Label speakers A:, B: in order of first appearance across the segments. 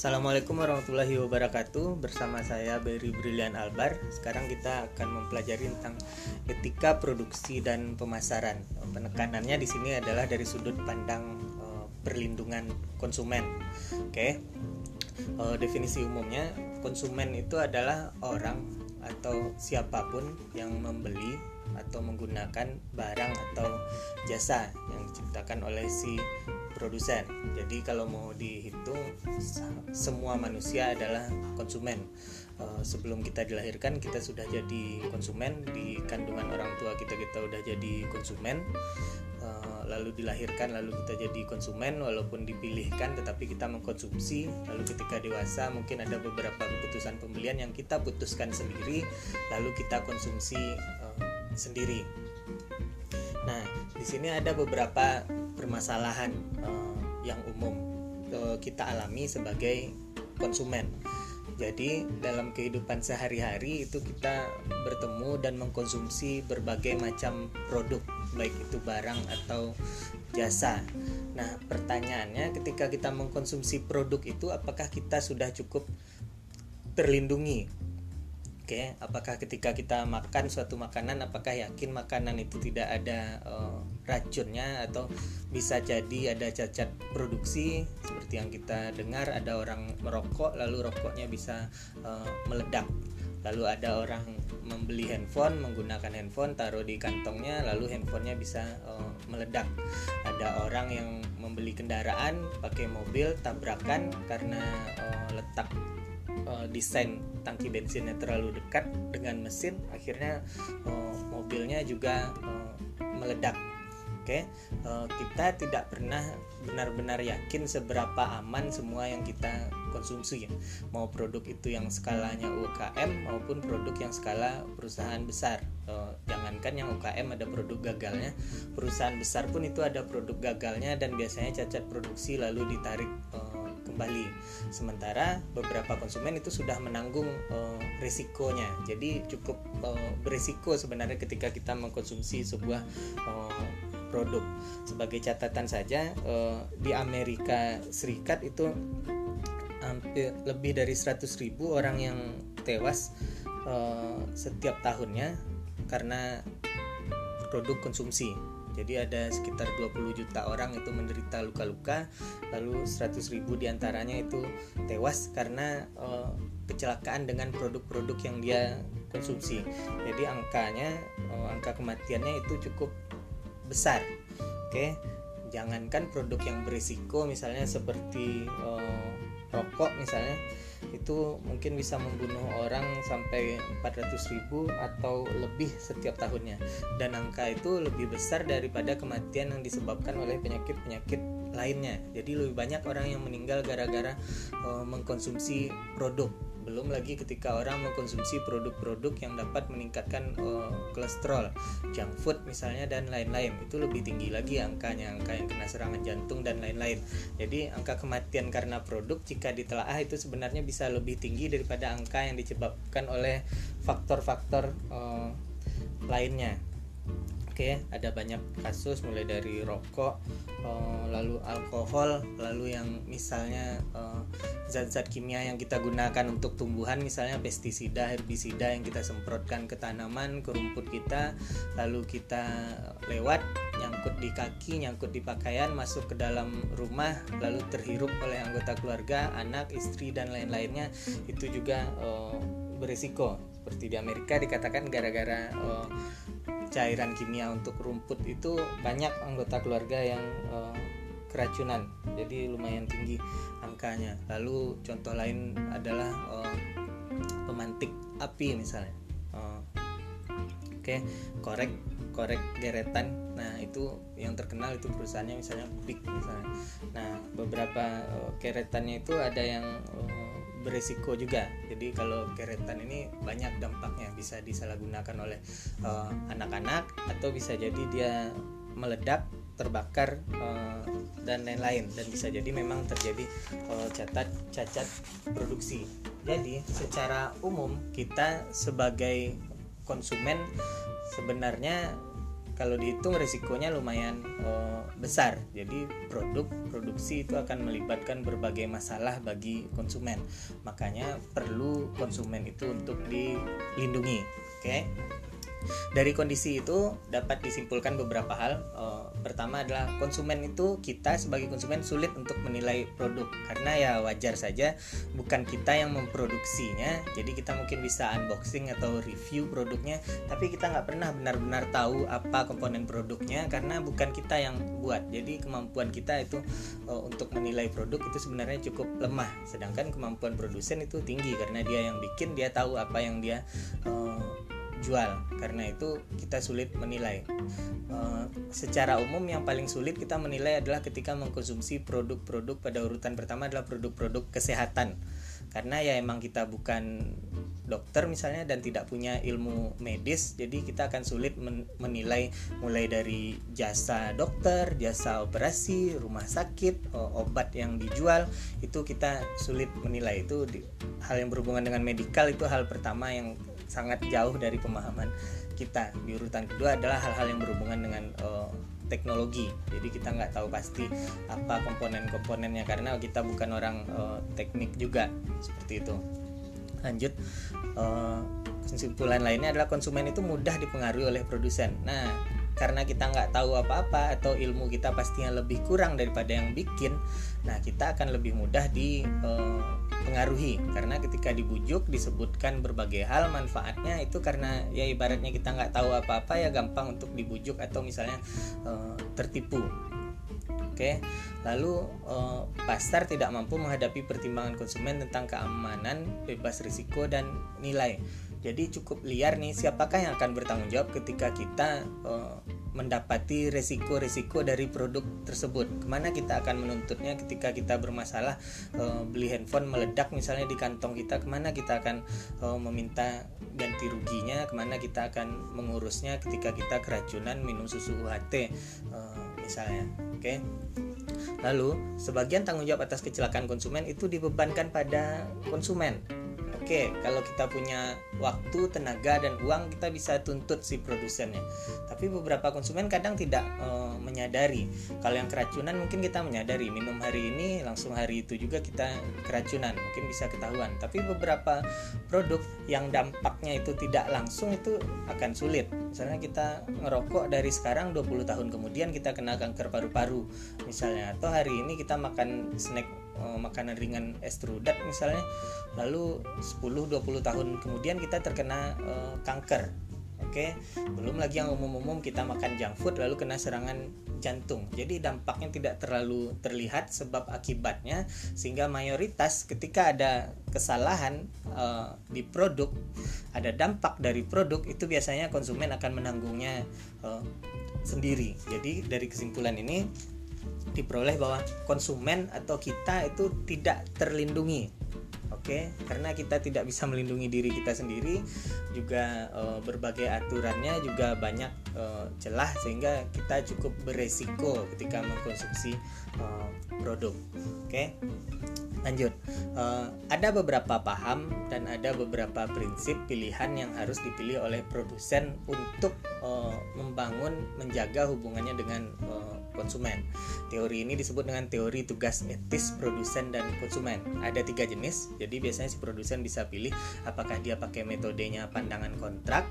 A: Assalamualaikum warahmatullahi wabarakatuh. Bersama saya Berry Brilian Albar. Sekarang kita akan mempelajari tentang etika produksi dan pemasaran. Penekanannya di sini adalah dari sudut pandang uh, perlindungan konsumen. Oke? Uh, Definisi umumnya konsumen itu adalah orang atau siapa pun yang membeli atau menggunakan barang atau jasa yang diciptakan oleh si produsen. Jadi kalau mau dihitung semua manusia adalah konsumen. Uh, sebelum kita dilahirkan kita sudah jadi konsumen di kandungan orang tua kita kita udah jadi konsumen. Uh, lalu dilahirkan lalu kita jadi konsumen walaupun dipilihkan tetapi kita mengkonsumsi lalu ketika dewasa mungkin ada beberapa keputusan pembelian yang kita putuskan sendiri lalu kita konsumsi uh, sendiri Nah, di sini ada beberapa permasalahan uh, yang umum uh, kita alami sebagai konsumen. Jadi, dalam kehidupan sehari-hari itu kita bertemu dan mengkonsumsi berbagai macam produk, baik itu barang atau jasa. Nah, pertanyaannya ketika kita mengkonsumsi produk itu apakah kita sudah cukup terlindungi Oke, apakah ketika kita makan suatu makanan, apakah yakin makanan itu tidak ada uh, racunnya atau bisa jadi ada cacat produksi seperti yang kita dengar ada orang merokok lalu rokoknya bisa uh, meledak. Lalu ada orang membeli handphone, menggunakan handphone taruh di kantongnya lalu handphonenya bisa uh, meledak. Ada orang yang membeli kendaraan pakai mobil tabrakan karena uh, letak uh, desain tangki bensinnya terlalu dekat dengan mesin akhirnya uh, mobilnya juga uh, meledak. Oke? Okay? uh, kita tidak pernah benar-benar yakin seberapa aman semua yang kita konsumsi mau produk itu yang skalanya UKM maupun produk yang skala perusahaan besar. Uh, jangankan yang UKM ada produk gagalnya perusahaan besar pun itu ada produk gagalnya dan biasanya cacat produksi lalu ditarik uh, kembali. Sementara beberapa konsumen itu sudah menanggung uh, risikonya. Jadi cukup uh, berisiko sebenarnya ketika kita mengkonsumsi sebuah uh, produk. Sebagai catatan saja uh, di Amerika Serikat itu hampir lebih dari 100.000 orang yang tewas uh, setiap tahunnya karena produk konsumsi jadi ada sekitar 20 juta orang itu menderita luka-luka, lalu 100 ribu di antaranya itu tewas karena uh, kecelakaan dengan produk-produk yang dia konsumsi. Jadi angkanya, uh, angka kematiannya itu cukup besar. Oke, jangankan produk yang berisiko misalnya seperti uh, rokok misalnya itu mungkin bisa membunuh orang sampai 400 ribu atau lebih setiap tahunnya. Dan angka itu lebih besar daripada kematian yang disebabkan oleh penyakit-penyakit lainnya. Jadi lebih banyak orang yang meninggal gara-gara uh, mengkonsumsi produk belum lagi ketika orang mengkonsumsi produk-produk yang dapat meningkatkan uh, kolesterol, junk food misalnya dan lain-lain. Itu lebih tinggi lagi angkanya, angka yang kena serangan jantung dan lain-lain. Jadi angka kematian karena produk jika ditelaah itu sebenarnya bisa lebih tinggi daripada angka yang disebabkan oleh faktor-faktor uh, lainnya. Oke, ada banyak kasus mulai dari rokok, uh, lalu alkohol, lalu yang misalnya zat zat-zat kimia yang kita gunakan untuk tumbuhan, misalnya pestisida, herbisida yang kita semprotkan ke tanaman, ke rumput kita, lalu kita lewat nyangkut di kaki, nyangkut di pakaian, masuk ke dalam rumah, lalu terhirup oleh anggota keluarga, anak, istri dan lain-lainnya, itu juga uh, berisiko. Seperti di Amerika dikatakan gara-gara uh, cairan kimia untuk rumput itu banyak anggota keluarga yang uh, keracunan. Jadi lumayan tinggi angkanya. Lalu contoh lain adalah uh, pemantik api misalnya. Uh, oke okay, korek korek deretan nah itu yang terkenal itu perusahaannya misalnya Big misalnya. Nah beberapa uh, keretannya itu ada yang uh, beresiko juga. Jadi kalau keretan ini banyak dampaknya bisa disalahgunakan oleh eh, anak-anak uh, atau bisa jadi dia meledak, terbakar uh, dan lain-lain dan bisa jadi memang terjadi uh, catat cacat produksi. Jadi secara umum kita sebagai konsumen sebenarnya kalau dihitung risikonya lumayan uh, besar. Jadi produk produksi itu akan melibatkan berbagai masalah bagi konsumen. Makanya perlu konsumen itu untuk dilindungi. Oke. Okay? Dari kondisi itu dapat disimpulkan beberapa hal. Uh, pertama adalah konsumen itu kita sebagai konsumen sulit untuk menilai produk karena ya wajar saja bukan kita yang memproduksinya. Jadi kita mungkin bisa unboxing atau review produknya, tapi kita nggak pernah benar-benar tahu apa komponen produknya karena bukan kita yang buat. Jadi kemampuan kita itu uh, untuk menilai produk itu sebenarnya cukup lemah. Sedangkan kemampuan produsen itu tinggi karena dia yang bikin, dia tahu apa yang dia uh, jual. Karena itu kita sulit menilai. Uh, secara umum yang paling sulit kita menilai adalah ketika mengkonsumsi produk-produk pada urutan pertama adalah produk-produk kesehatan. Karena ya emang kita bukan dokter misalnya dan tidak punya ilmu medis jadi kita akan sulit men menilai mulai dari jasa dokter jasa operasi rumah sakit obat yang dijual itu kita sulit menilai. Itu di, hal yang berhubungan dengan medikal itu hal pertama yang sangat jauh dari pemahaman kita. Di urutan kedua adalah hal-hal yang berhubungan dengan uh, teknologi. Jadi kita nggak tahu pasti apa komponen-komponennya karena kita bukan orang uh, teknik juga. Seperti itu. Lanjut uh, kesimpulan lainnya adalah konsumen itu mudah dipengaruhi oleh produsen. Nah karena kita nggak tahu apa-apa atau ilmu kita pastinya lebih kurang daripada yang bikin nah kita akan lebih mudah dipengaruhi uh, karena ketika dibujuk disebutkan berbagai hal manfaatnya itu karena ya ibaratnya kita nggak tahu apa-apa ya gampang untuk dibujuk atau misalnya uh, tertipu. Oke, lalu uh, pasar tidak mampu menghadapi pertimbangan konsumen tentang keamanan, bebas risiko dan nilai. Jadi cukup liar nih siapakah yang akan bertanggung jawab ketika kita mendapati resiko-resiko dari produk tersebut. Ke mana kita akan menuntutnya ketika kita bermasalah uh, beli handphone meledak misalnya di kantong kita, ke mana kita akan uh, meminta ganti ruginya, ke mana kita akan mengurusnya ketika kita keracunan minum susu UHT uh, misalnya. Oke. Lalu, sebagian tanggung jawab atas kecelakaan konsumen itu dibebankan pada konsumen Oke, kalau kita punya waktu, tenaga dan uang kita bisa tuntut si produsennya. Tapi beberapa konsumen kadang tidak e, menyadari. Kalau yang keracunan mungkin kita menyadari minum hari ini langsung hari itu juga kita keracunan, mungkin bisa ketahuan. Tapi beberapa produk yang dampaknya itu tidak langsung itu akan sulit. Misalnya kita ngerokok dari sekarang 20 tahun kemudian kita kena kanker paru-paru misalnya atau hari ini kita makan snack uh, makanan ringan estrudat misalnya. Lalu 10-20 tahun kemudian kita terkena uh, kanker. Oke? Belum lagi yang umum-umum kita makan junk food lalu kena serangan jantung. Jadi dampaknya tidak terlalu terlihat sebab akibatnya sehingga mayoritas ketika ada kesalahan uh, di produk ada dampak dari produk itu biasanya konsumen akan menanggungnya uh, sendiri. Jadi dari kesimpulan ini diperoleh bahwa konsumen atau kita itu tidak terlindungi. Oke karena kita tidak bisa melindungi diri kita sendiri juga e, berbagai aturannya juga banyak e, celah sehingga kita cukup beresiko ketika mengkonsumsi e, produk. Oke lanjut. Uh, ada beberapa paham dan ada beberapa prinsip pilihan yang harus dipilih oleh produsen untuk uh, membangun menjaga hubungannya dengan uh, konsumen. Teori ini disebut dengan teori tugas etis produsen dan konsumen. Ada tiga jenis, jadi biasanya si produsen bisa pilih apakah dia pakai metodenya pandangan kontrak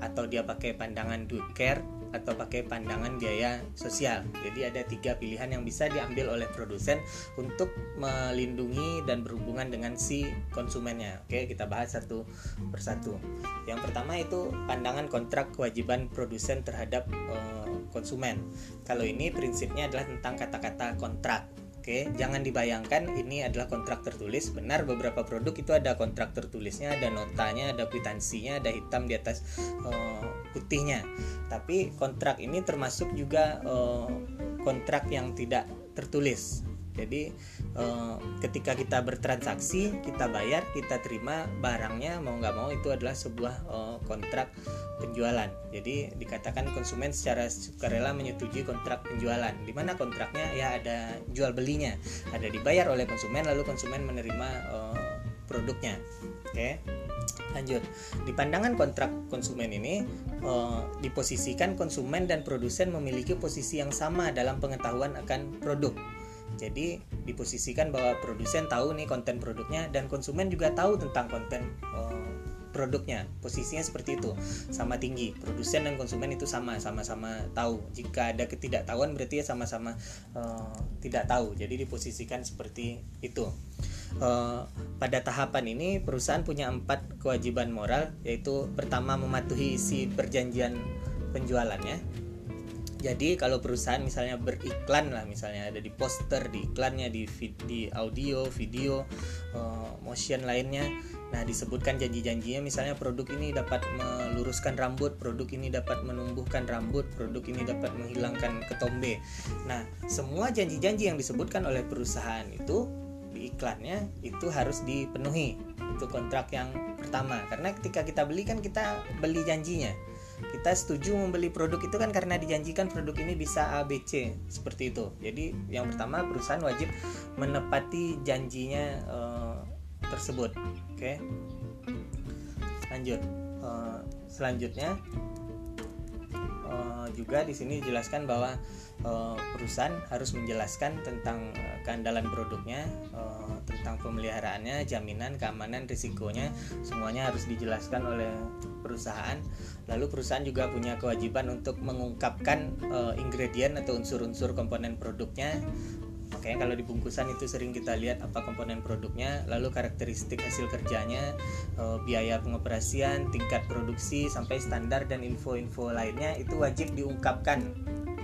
A: atau dia pakai pandangan do care atau pakai pandangan biaya sosial. Jadi ada tiga pilihan yang bisa diambil oleh produsen untuk melindungi dan berhubungan dengan si konsumennya. Oke, kita bahas satu persatu. Yang pertama itu pandangan kontrak kewajiban produsen terhadap uh, konsumen. Kalau ini prinsipnya adalah tentang kata-kata kontrak. Oke, jangan dibayangkan ini adalah kontrak tertulis. Benar beberapa produk itu ada kontrak tertulisnya, ada notanya, ada kwitansinya, ada hitam di atas uh, putihnya. Tapi kontrak ini termasuk juga uh, kontrak yang tidak tertulis. Jadi eh, ketika kita bertransaksi, kita bayar, kita terima barangnya mau nggak mau itu adalah sebuah eh, kontrak penjualan. Jadi dikatakan konsumen secara sukarela menyetujui kontrak penjualan. Di mana kontraknya ya ada jual belinya, ada dibayar oleh konsumen lalu konsumen menerima eh, produknya. Oke. Lanjut, di pandangan kontrak konsumen ini diposisikan konsumen dan produsen memiliki posisi yang sama dalam pengetahuan akan produk. Jadi diposisikan bahwa produsen tahu nih konten produknya dan konsumen juga tahu tentang konten eh, produknya. Posisinya seperti itu, sama tinggi. Produsen dan konsumen itu sama, sama-sama tahu. Jika ada ketidaktahuan berarti ya sama-sama eh, tidak tahu. Jadi diposisikan seperti itu. Eh, pada tahapan ini perusahaan punya empat kewajiban moral yaitu pertama mematuhi isi perjanjian penjualannya jadi kalau perusahaan misalnya beriklan lah misalnya ada di poster di iklannya di di audio video uh, motion lainnya. Nah disebutkan janji-janjinya misalnya produk ini dapat meluruskan rambut produk ini dapat menumbuhkan rambut produk ini dapat menghilangkan ketombe. Nah semua janji-janji yang disebutkan oleh perusahaan itu iklannya itu harus dipenuhi. Itu kontrak yang pertama. Karena ketika kita beli kan kita beli janjinya kita setuju membeli produk itu kan karena dijanjikan produk ini bisa A B C seperti itu. Jadi yang pertama perusahaan wajib menepati janjinya uh, tersebut. Oke? Okay? lanjut. Uh, selanjutnya uh, juga di sini dijelaskan bahwa uh, perusahaan harus menjelaskan tentang uh, keandalan produknya, uh, tentang pemeliharaannya, jaminan, keamanan, risikonya, semuanya harus dijelaskan oleh perusahaan. Lalu perusahaan juga punya kewajiban untuk mengungkapkan uh, ingredient atau unsur-unsur komponen produknya. Makanya kalau di bungkusan itu sering kita lihat apa komponen produknya, lalu karakteristik hasil kerjanya, uh, biaya pengoperasian, tingkat produksi sampai standar dan info-info lainnya itu wajib diungkapkan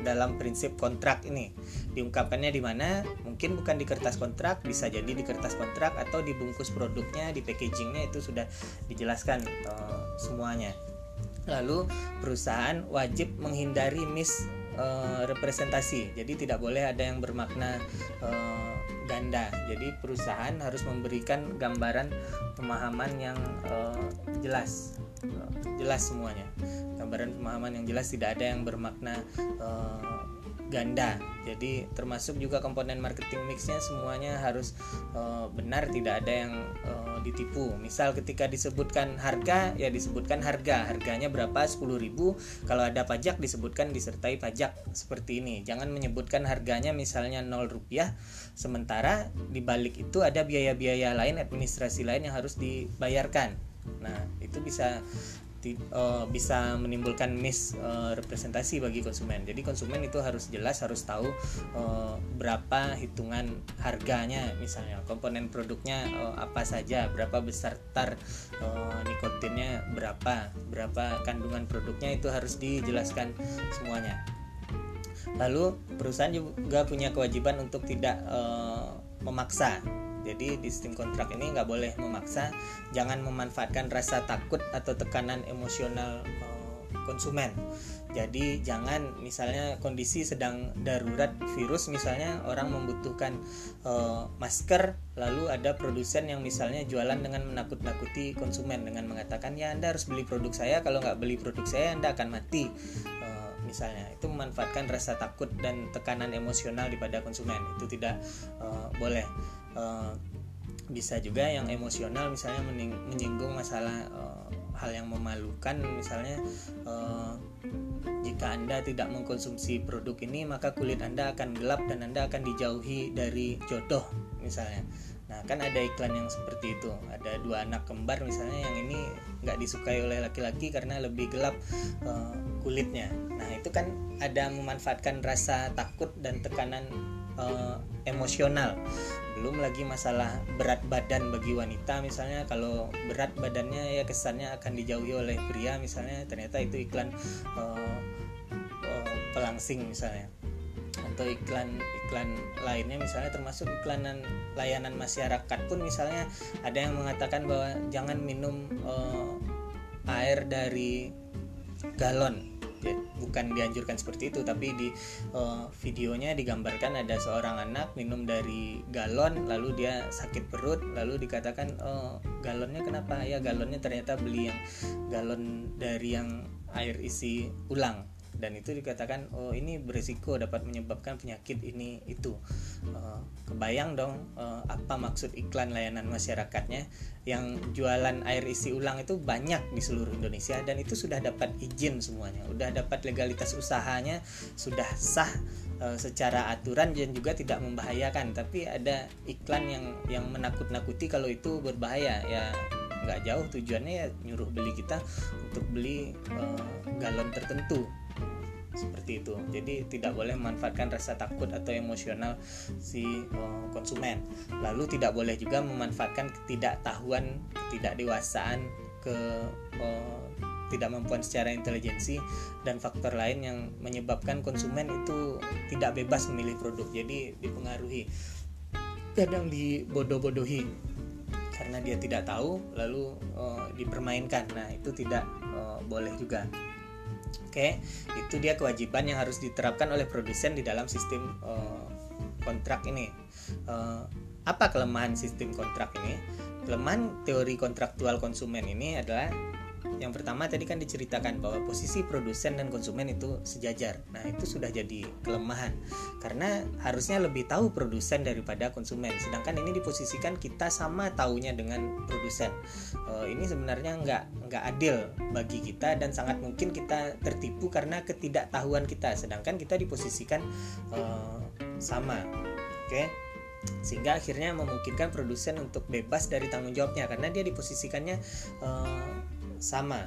A: dalam prinsip kontrak ini. Diungkapkannya di mana? Mungkin bukan di kertas kontrak bisa jadi di kertas kontrak atau di bungkus produknya di packagingnya itu sudah dijelaskan uh, semuanya. Lalu perusahaan wajib menghindari mis uh, representasi. Jadi tidak boleh ada yang bermakna uh, ganda. Jadi perusahaan harus memberikan gambaran pemahaman yang uh, jelas. Jelas semuanya. Gambaran pemahaman yang jelas tidak ada yang bermakna uh, ganda. Jadi termasuk juga komponen marketing mixnya semuanya harus uh, benar tidak ada yang uh, ditipu. Misal ketika disebutkan harga ya disebutkan harga. Harganya berapa? 10.000 kalau ada pajak disebutkan disertai pajak. Seperti ini. Jangan menyebutkan harganya misalnya 0 rupiah. Sementara di balik itu ada biaya-biaya lain administrasi lain yang harus dibayarkan. Nah itu bisa uh, bisa menimbulkan misrepresentasi uh, bagi konsumen. Jadi konsumen itu harus jelas harus tahu uh, berapa hitungan harganya misalnya komponen produknya apa saja, berapa besar tar nikotinnya berapa, berapa kandungan produknya itu harus dijelaskan semuanya. Lalu perusahaan juga punya kewajiban untuk tidak memaksa jadi di sistem kontrak ini nggak boleh memaksa, jangan memanfaatkan rasa takut atau tekanan emosional uh, konsumen. Jadi jangan misalnya kondisi sedang darurat virus misalnya orang membutuhkan uh, masker lalu ada produsen yang misalnya jualan dengan menakut-nakuti konsumen dengan mengatakan ya Anda harus beli produk saya kalau nggak beli produk saya Anda akan mati. Uh, misalnya itu memanfaatkan rasa takut dan tekanan emosional di pada konsumen. Itu tidak uh, boleh uh, bisa juga yang emosional misalnya menyinggung masalah uh, hal yang memalukan misalnya uh, jika anda tidak mengkonsumsi produk ini maka kulit anda akan gelap dan anda akan dijauhi dari jodoh misalnya. Nah kan ada iklan yang seperti itu. Ada dua anak kembar misalnya yang ini nggak disukai oleh laki-laki karena lebih gelap uh, kulitnya. Nah itu kan ada memanfaatkan rasa takut dan tekanan uh, emosional belum lagi masalah berat badan bagi wanita misalnya kalau berat badannya ya kesannya akan dijauhi oleh pria misalnya ternyata itu iklan uh, uh, pelangsing misalnya. Atau iklan iklan lainnya misalnya termasuk iklanan layanan masyarakat pun misalnya ada yang mengatakan bahwa jangan minum uh, air dari galon ya, bukan dianjurkan seperti itu tapi di uh, videonya digambarkan ada seorang anak minum dari galon lalu dia sakit perut lalu dikatakan oh, galonnya kenapa? Ya galonnya ternyata beli yang galon dari yang air isi ulang dan itu dikatakan oh ini berisiko dapat menyebabkan penyakit ini itu. Uh, kebayang dong uh, apa maksud iklan layanan masyarakatnya yang jualan air isi ulang itu banyak di seluruh Indonesia dan itu sudah dapat izin semuanya udah dapat legalitas usahanya sudah sah uh, secara aturan dan juga tidak membahayakan. Tapi ada iklan yang yang menakut-nakuti kalau itu berbahaya. Ya nggak jauh tujuannya ya nyuruh beli kita untuk beli uh, galon tertentu seperti itu. Jadi tidak boleh memanfaatkan rasa takut atau emosional si uh, konsumen. Lalu tidak boleh juga memanfaatkan ketidaktahuan ketidakdewasaan ke uh, tidak mampuan secara intelijensi dan faktor lain yang menyebabkan konsumen itu tidak bebas memilih produk. Jadi dipengaruhi. Kadang dibodoh-bodohi karena dia tidak tahu lalu uh, dipermainkan. Nah itu tidak uh, boleh juga oke itu dia kewajiban yang harus diterapkan oleh produsen di dalam sistem uh, kontrak ini. Uh, apa kelemahan sistem kontrak ini? Kelemahan teori kontraktual konsumen ini adalah yang pertama tadi kan diceritakan bahwa posisi produsen dan konsumen itu sejajar. Nah, itu sudah jadi kelemahan karena harusnya lebih tahu produsen daripada konsumen. Sedangkan ini diposisikan kita sama taunya dengan produsen. Uh, ini sebenarnya nggak nggak adil bagi kita dan sangat mungkin kita tertipu karena ketidaktahuan kita. Sedangkan kita diposisikan uh, sama. Oke. Okay? sehingga akhirnya memungkinkan produsen untuk bebas dari tanggung jawabnya karena dia diposisikannya uh, sama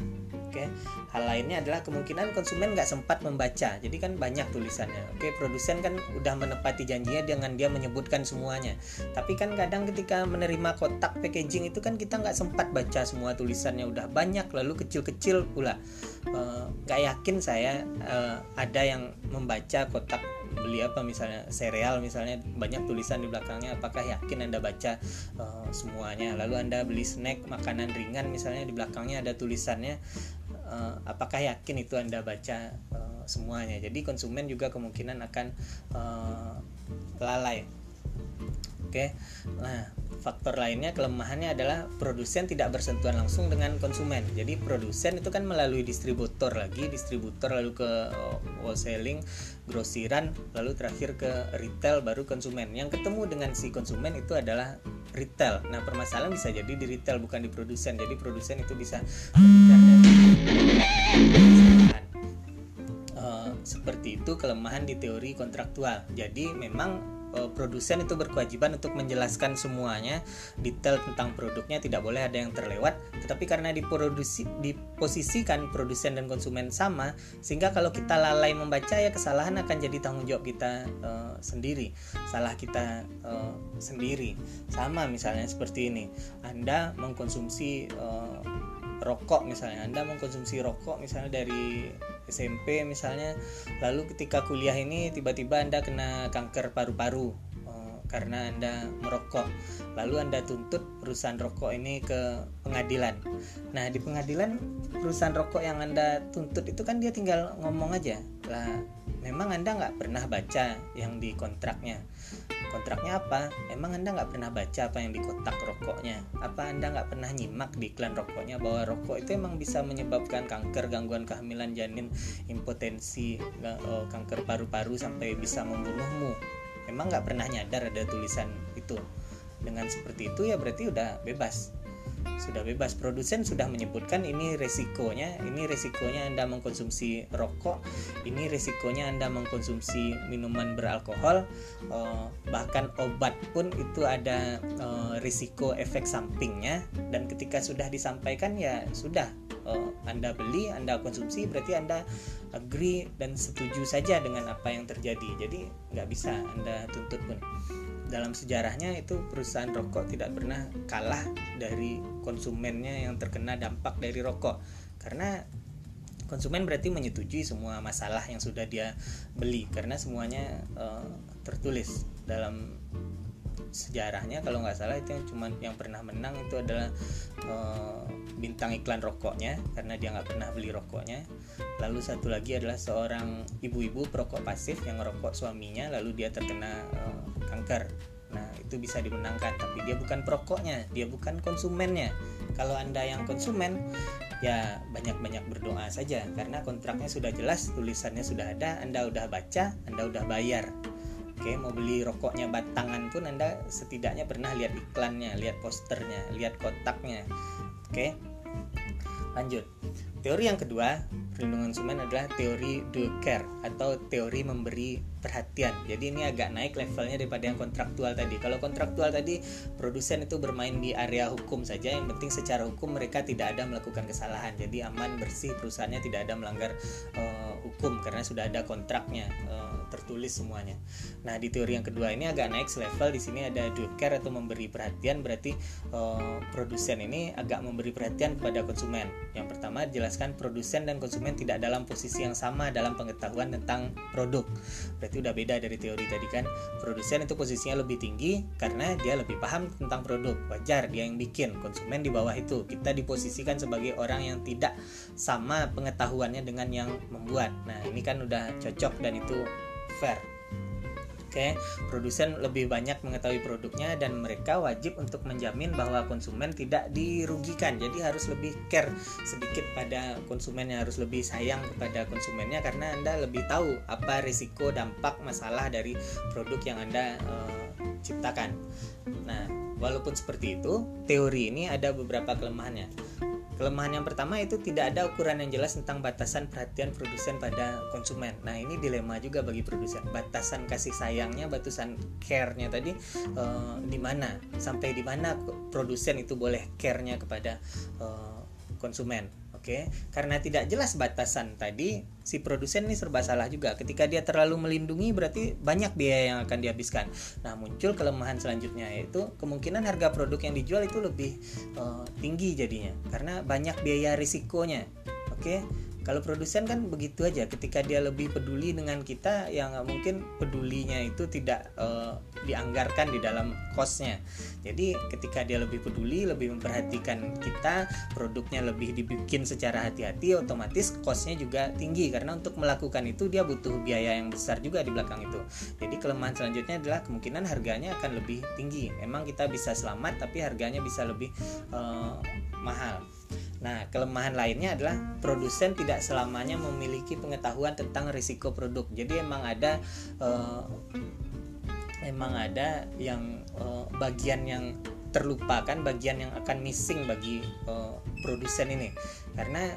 A: Oke, hal lainnya adalah kemungkinan konsumen nggak sempat membaca. Jadi kan banyak tulisannya. Oke, produsen kan udah menepati janjinya dengan dia menyebutkan semuanya. Tapi kan kadang ketika menerima kotak packaging itu kan kita nggak sempat baca semua tulisannya udah banyak lalu kecil-kecil pula. Eh, nggak uh, yakin saya uh, ada yang membaca kotak beli apa misalnya sereal misalnya banyak tulisan di belakangnya apakah yakin anda baca uh, semuanya? Lalu anda beli snack makanan ringan misalnya di belakangnya ada tulisannya uh, apakah yakin itu anda baca uh, semuanya? Jadi konsumen juga kemungkinan akan uh, lalai. Oke? Okay? nah faktor lainnya kelemahannya adalah produsen tidak bersentuhan langsung dengan konsumen. Jadi produsen itu kan melalui distributor lagi, distributor lalu ke wholesaling, grosiran, lalu terakhir ke retail baru konsumen. Yang ketemu dengan si konsumen itu adalah retail. Nah, permasalahan bisa jadi di retail bukan di produsen. Jadi produsen itu bisa uh, seperti itu kelemahan di teori kontraktual. Jadi memang uh, produsen itu berkewajiban untuk menjelaskan semuanya detail tentang produknya tidak boleh ada yang terlewat. Tetapi karena diproduksi diposisikan produsen dan konsumen sama sehingga kalau kita lalai membaca ya kesalahan akan jadi tanggung jawab kita uh, sendiri. Salah kita uh, sendiri. Sama misalnya seperti ini. Anda mengkonsumsi uh, rokok misalnya. Anda mengkonsumsi rokok misalnya dari SMP misalnya. Lalu ketika kuliah ini tiba-tiba Anda kena kanker paru-paru karena Anda merokok. Lalu Anda tuntut perusahaan rokok ini ke pengadilan. Nah di pengadilan perusahaan rokok yang Anda tuntut itu kan dia tinggal ngomong aja lah memang Anda nggak pernah baca yang di kontraknya? Kontraknya apa? Emang anda nggak pernah baca apa yang di kotak rokoknya? Apa anda nggak pernah nyimak di iklan rokoknya bahwa rokok itu emang bisa menyebabkan kanker gangguan kehamilan janin impotensi oh, kanker paru-paru sampai bisa membunuhmu emang nggak pernah nyadar ada tulisan itu. Dengan seperti itu ya berarti udah bebas sudah bebas. Produsen sudah menyebutkan ini resikonya ini resikonya anda mengkonsumsi rokok ini resikonya anda mengkonsumsi minuman beralkohol uh, bahkan obat pun itu ada uh, risiko efek sampingnya. Dan ketika sudah disampaikan ya sudah uh, anda beli anda konsumsi berarti anda agree dan setuju saja dengan apa yang terjadi. Jadi nggak bisa anda tuntut pun dalam sejarahnya itu perusahaan rokok tidak pernah kalah dari konsumennya yang terkena dampak dari rokok. Karena konsumen berarti menyetujui semua masalah yang sudah dia beli karena semuanya uh, tertulis dalam sejarahnya kalau nggak salah itu yang cuman yang pernah menang itu adalah uh, bintang iklan rokoknya karena dia nggak pernah beli rokoknya. Lalu satu lagi adalah seorang ibu-ibu perokok pasif yang ngerokok suaminya lalu dia terkena uh, kanker. Nah itu bisa dimenangkan tapi dia bukan perokoknya dia bukan konsumennya. Kalau anda yang konsumen ya banyak-banyak berdoa saja karena kontraknya sudah jelas tulisannya sudah ada anda udah baca anda udah bayar Oke, mau beli rokoknya batangan pun Anda setidaknya pernah lihat iklannya, lihat posternya, lihat kotaknya. Oke. Lanjut. Teori yang kedua, perlindungan konsumen adalah teori do care atau teori memberi perhatian. Jadi ini agak naik levelnya daripada yang kontraktual tadi. Kalau kontraktual tadi produsen itu bermain di area hukum saja, yang penting secara hukum mereka tidak ada melakukan kesalahan. Jadi aman bersih perusahaannya tidak ada melanggar uh, hukum karena sudah ada kontraknya. Uh, tertulis semuanya. Nah, di teori yang kedua ini agak naik level di sini ada do care atau memberi perhatian berarti uh, produsen ini agak memberi perhatian kepada konsumen. Yang pertama jelaskan produsen dan konsumen tidak dalam posisi yang sama dalam pengetahuan tentang produk. Berarti udah beda dari teori tadi kan. Produsen itu posisinya lebih tinggi karena dia lebih paham tentang produk. Wajar dia yang bikin, konsumen di bawah itu. Kita diposisikan sebagai orang yang tidak sama pengetahuannya dengan yang membuat. Nah, ini kan udah cocok dan itu fair. Oke, produsen lebih banyak mengetahui produknya dan mereka wajib untuk menjamin bahwa konsumen tidak dirugikan. Jadi harus lebih care sedikit pada konsumennya, harus lebih sayang kepada konsumennya karena Anda lebih tahu apa risiko dampak masalah dari produk yang Anda uh, ciptakan. Nah, walaupun seperti itu, teori ini ada beberapa kelemahannya. Kelemahan yang pertama itu tidak ada ukuran yang jelas tentang batasan perhatian produsen pada konsumen. Nah ini dilema juga bagi produsen. Batasan kasih sayangnya, batasan care-nya tadi uh, di mana? Sampai di mana produsen itu boleh care-nya kepada uh, konsumen? Oke, karena tidak jelas batasan tadi, si produsen ini serba salah juga. Ketika dia terlalu melindungi, berarti banyak biaya yang akan dihabiskan. Nah, muncul kelemahan selanjutnya yaitu kemungkinan harga produk yang dijual itu lebih uh, tinggi jadinya, karena banyak biaya risikonya. Oke, kalau produsen kan begitu aja ketika dia lebih peduli dengan kita yang mungkin pedulinya itu tidak uh, dianggarkan di dalam kosnya. Jadi ketika dia lebih peduli lebih memperhatikan kita produknya lebih dibikin secara hati-hati otomatis kosnya juga tinggi. Karena untuk melakukan itu dia butuh biaya yang besar juga di belakang itu. Jadi kelemahan selanjutnya adalah kemungkinan harganya akan lebih tinggi. Memang kita bisa selamat tapi harganya bisa lebih uh, mahal Nah, kelemahan lainnya adalah produsen tidak selamanya memiliki pengetahuan tentang risiko produk. Jadi emang ada uh, emang ada yang uh, bagian yang terlupakan, bagian yang akan missing bagi uh, produsen ini. Karena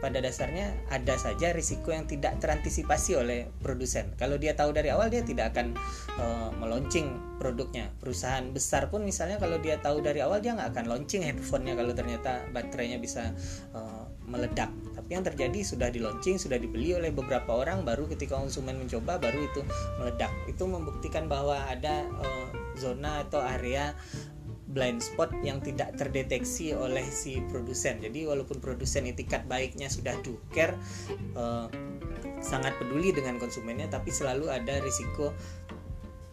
A: pada dasarnya ada saja risiko yang tidak terantisipasi oleh produsen. Kalau dia tahu dari awal dia tidak akan uh, meluncing produknya. Perusahaan besar pun misalnya kalau dia tahu dari awal dia nggak akan launching handphonenya kalau ternyata baterainya bisa uh, meledak. Tapi yang terjadi sudah di launching, sudah dibeli oleh beberapa orang, baru ketika konsumen mencoba baru itu meledak. Itu membuktikan bahwa ada uh, zona atau area blind spot yang tidak terdeteksi oleh si produsen. Jadi walaupun produsen etikat baiknya sudah do care uh, sangat peduli dengan konsumennya tapi selalu ada risiko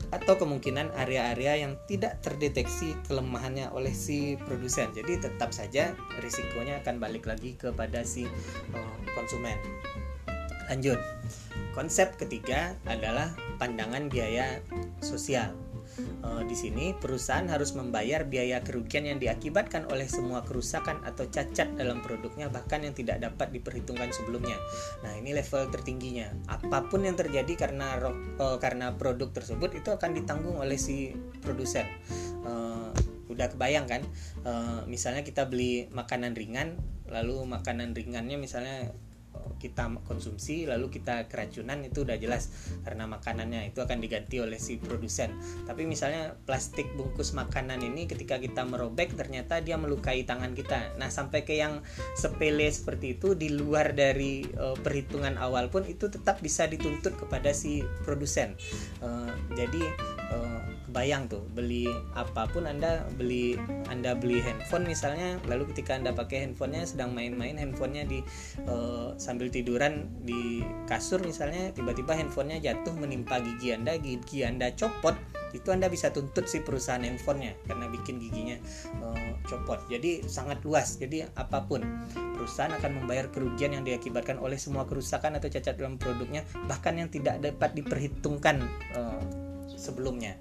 A: atau kemungkinan area-area yang tidak terdeteksi kelemahannya oleh si produsen. Jadi tetap saja risikonya akan balik lagi kepada si uh, konsumen. Lanjut. Konsep ketiga adalah pandangan biaya sosial uh, di sini perusahaan harus membayar biaya kerugian yang diakibatkan oleh semua kerusakan atau cacat dalam produknya bahkan yang tidak dapat diperhitungkan sebelumnya. Nah, ini level tertingginya. Apa pun yang terjadi karena uh, karena produk tersebut itu akan ditanggung oleh si produsen. Uh, udah kebayang kan? Uh, misalnya kita beli makanan ringan lalu makanan ringannya misalnya kita konsumsi lalu kita keracunan itu udah jelas karena makanannya. Itu akan diganti oleh si produsen. Tapi misalnya plastik bungkus makanan ini ketika kita merobek ternyata dia melukai tangan kita. Nah sampai ke yang sepele seperti itu di luar dari uh, perhitungan awal pun itu tetap bisa dituntut kepada si produsen. Uh, jadi uh, bayang tuh beli apa pun anda beli anda beli handphone misalnya lalu ketika anda pakai handphonenya sedang main-main handphonenya di uh, sambil tiduran di kasur misalnya tiba-tiba handphonenya jatuh menimpa gigi anda gigi anda copot itu anda bisa tuntut si perusahaan handphonenya karena bikin giginya uh, copot. Jadi sangat luas jadi apa pun perusahaan akan membayar kerugian yang diakibatkan oleh semua kerusakan atau cacat dalam produknya bahkan yang tidak dapat diperhitungkan uh, sebelumnya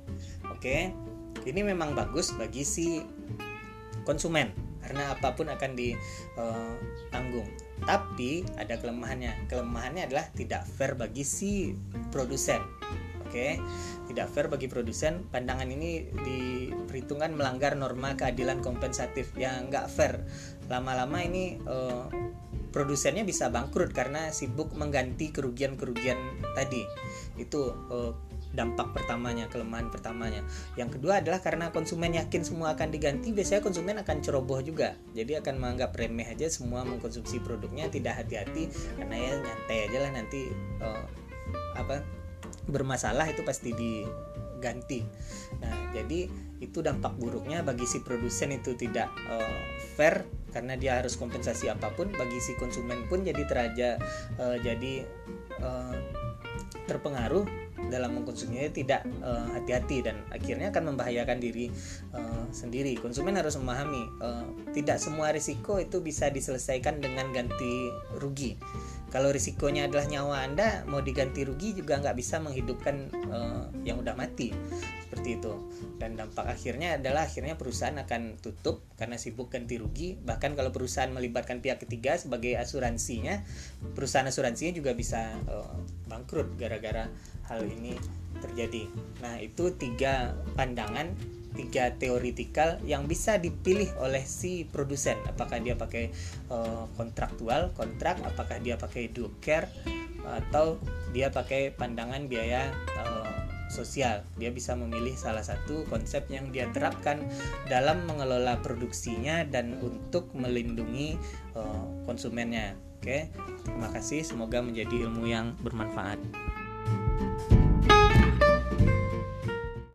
A: Oke, ini memang bagus bagi si konsumen karena apa pun akan ditanggung tapi ada kelemahannya kelemahannya adalah tidak fair bagi si produsen Oke, tidak fair bagi produsen. Pandangan ini diperhitungkan melanggar norma keadilan kompensatif yang nggak fair. Lama-lama ini uh, produsennya bisa bangkrut karena sibuk mengganti kerugian-kerugian tadi. Itu uh, dampak pertamanya, kelemahan pertamanya. Yang kedua adalah karena konsumen yakin semua akan diganti, biasanya konsumen akan ceroboh juga. Jadi akan menganggap remeh aja semua mengkonsumsi produknya, tidak hati-hati karena ya nyantai aja lah nanti uh, apa bermasalah itu pasti diganti. Nah, jadi itu dampak buruknya bagi si produsen itu tidak uh, fair karena dia harus kompensasi apa pun bagi si konsumen pun jadi teraja uh, jadi uh, terpengaruh dalam mengkonsumsinya tidak hati-hati uh, dan akhirnya akan membahayakan diri uh, sendiri. Konsumen harus memahami uh, tidak semua risiko itu bisa diselesaikan dengan ganti rugi kalau risikonya adalah nyawa anda mau diganti rugi juga nggak bisa menghidupkan uh, yang udah mati. Seperti itu. Dan dampak akhirnya adalah akhirnya perusahaan akan tutup karena sibuk ganti rugi. Bahkan kalau perusahaan melibatkan pihak ketiga sebagai asuransinya perusahaan asuransinya juga bisa uh, bangkrut gara-gara hal ini terjadi. Nah itu tiga pandangan tiga teoritikal yang bisa dipilih oleh si produsen. Apakah dia pakai uh, kontrak apakah dia pakai care atau dia pakai pandangan biaya uh, sosial. Dia bisa memilih salah satu konsep yang dia terapkan dalam mengelola produksinya dan untuk melindungi uh, konsumennya. Oke terima kasih. Semoga menjadi ilmu yang bermanfaat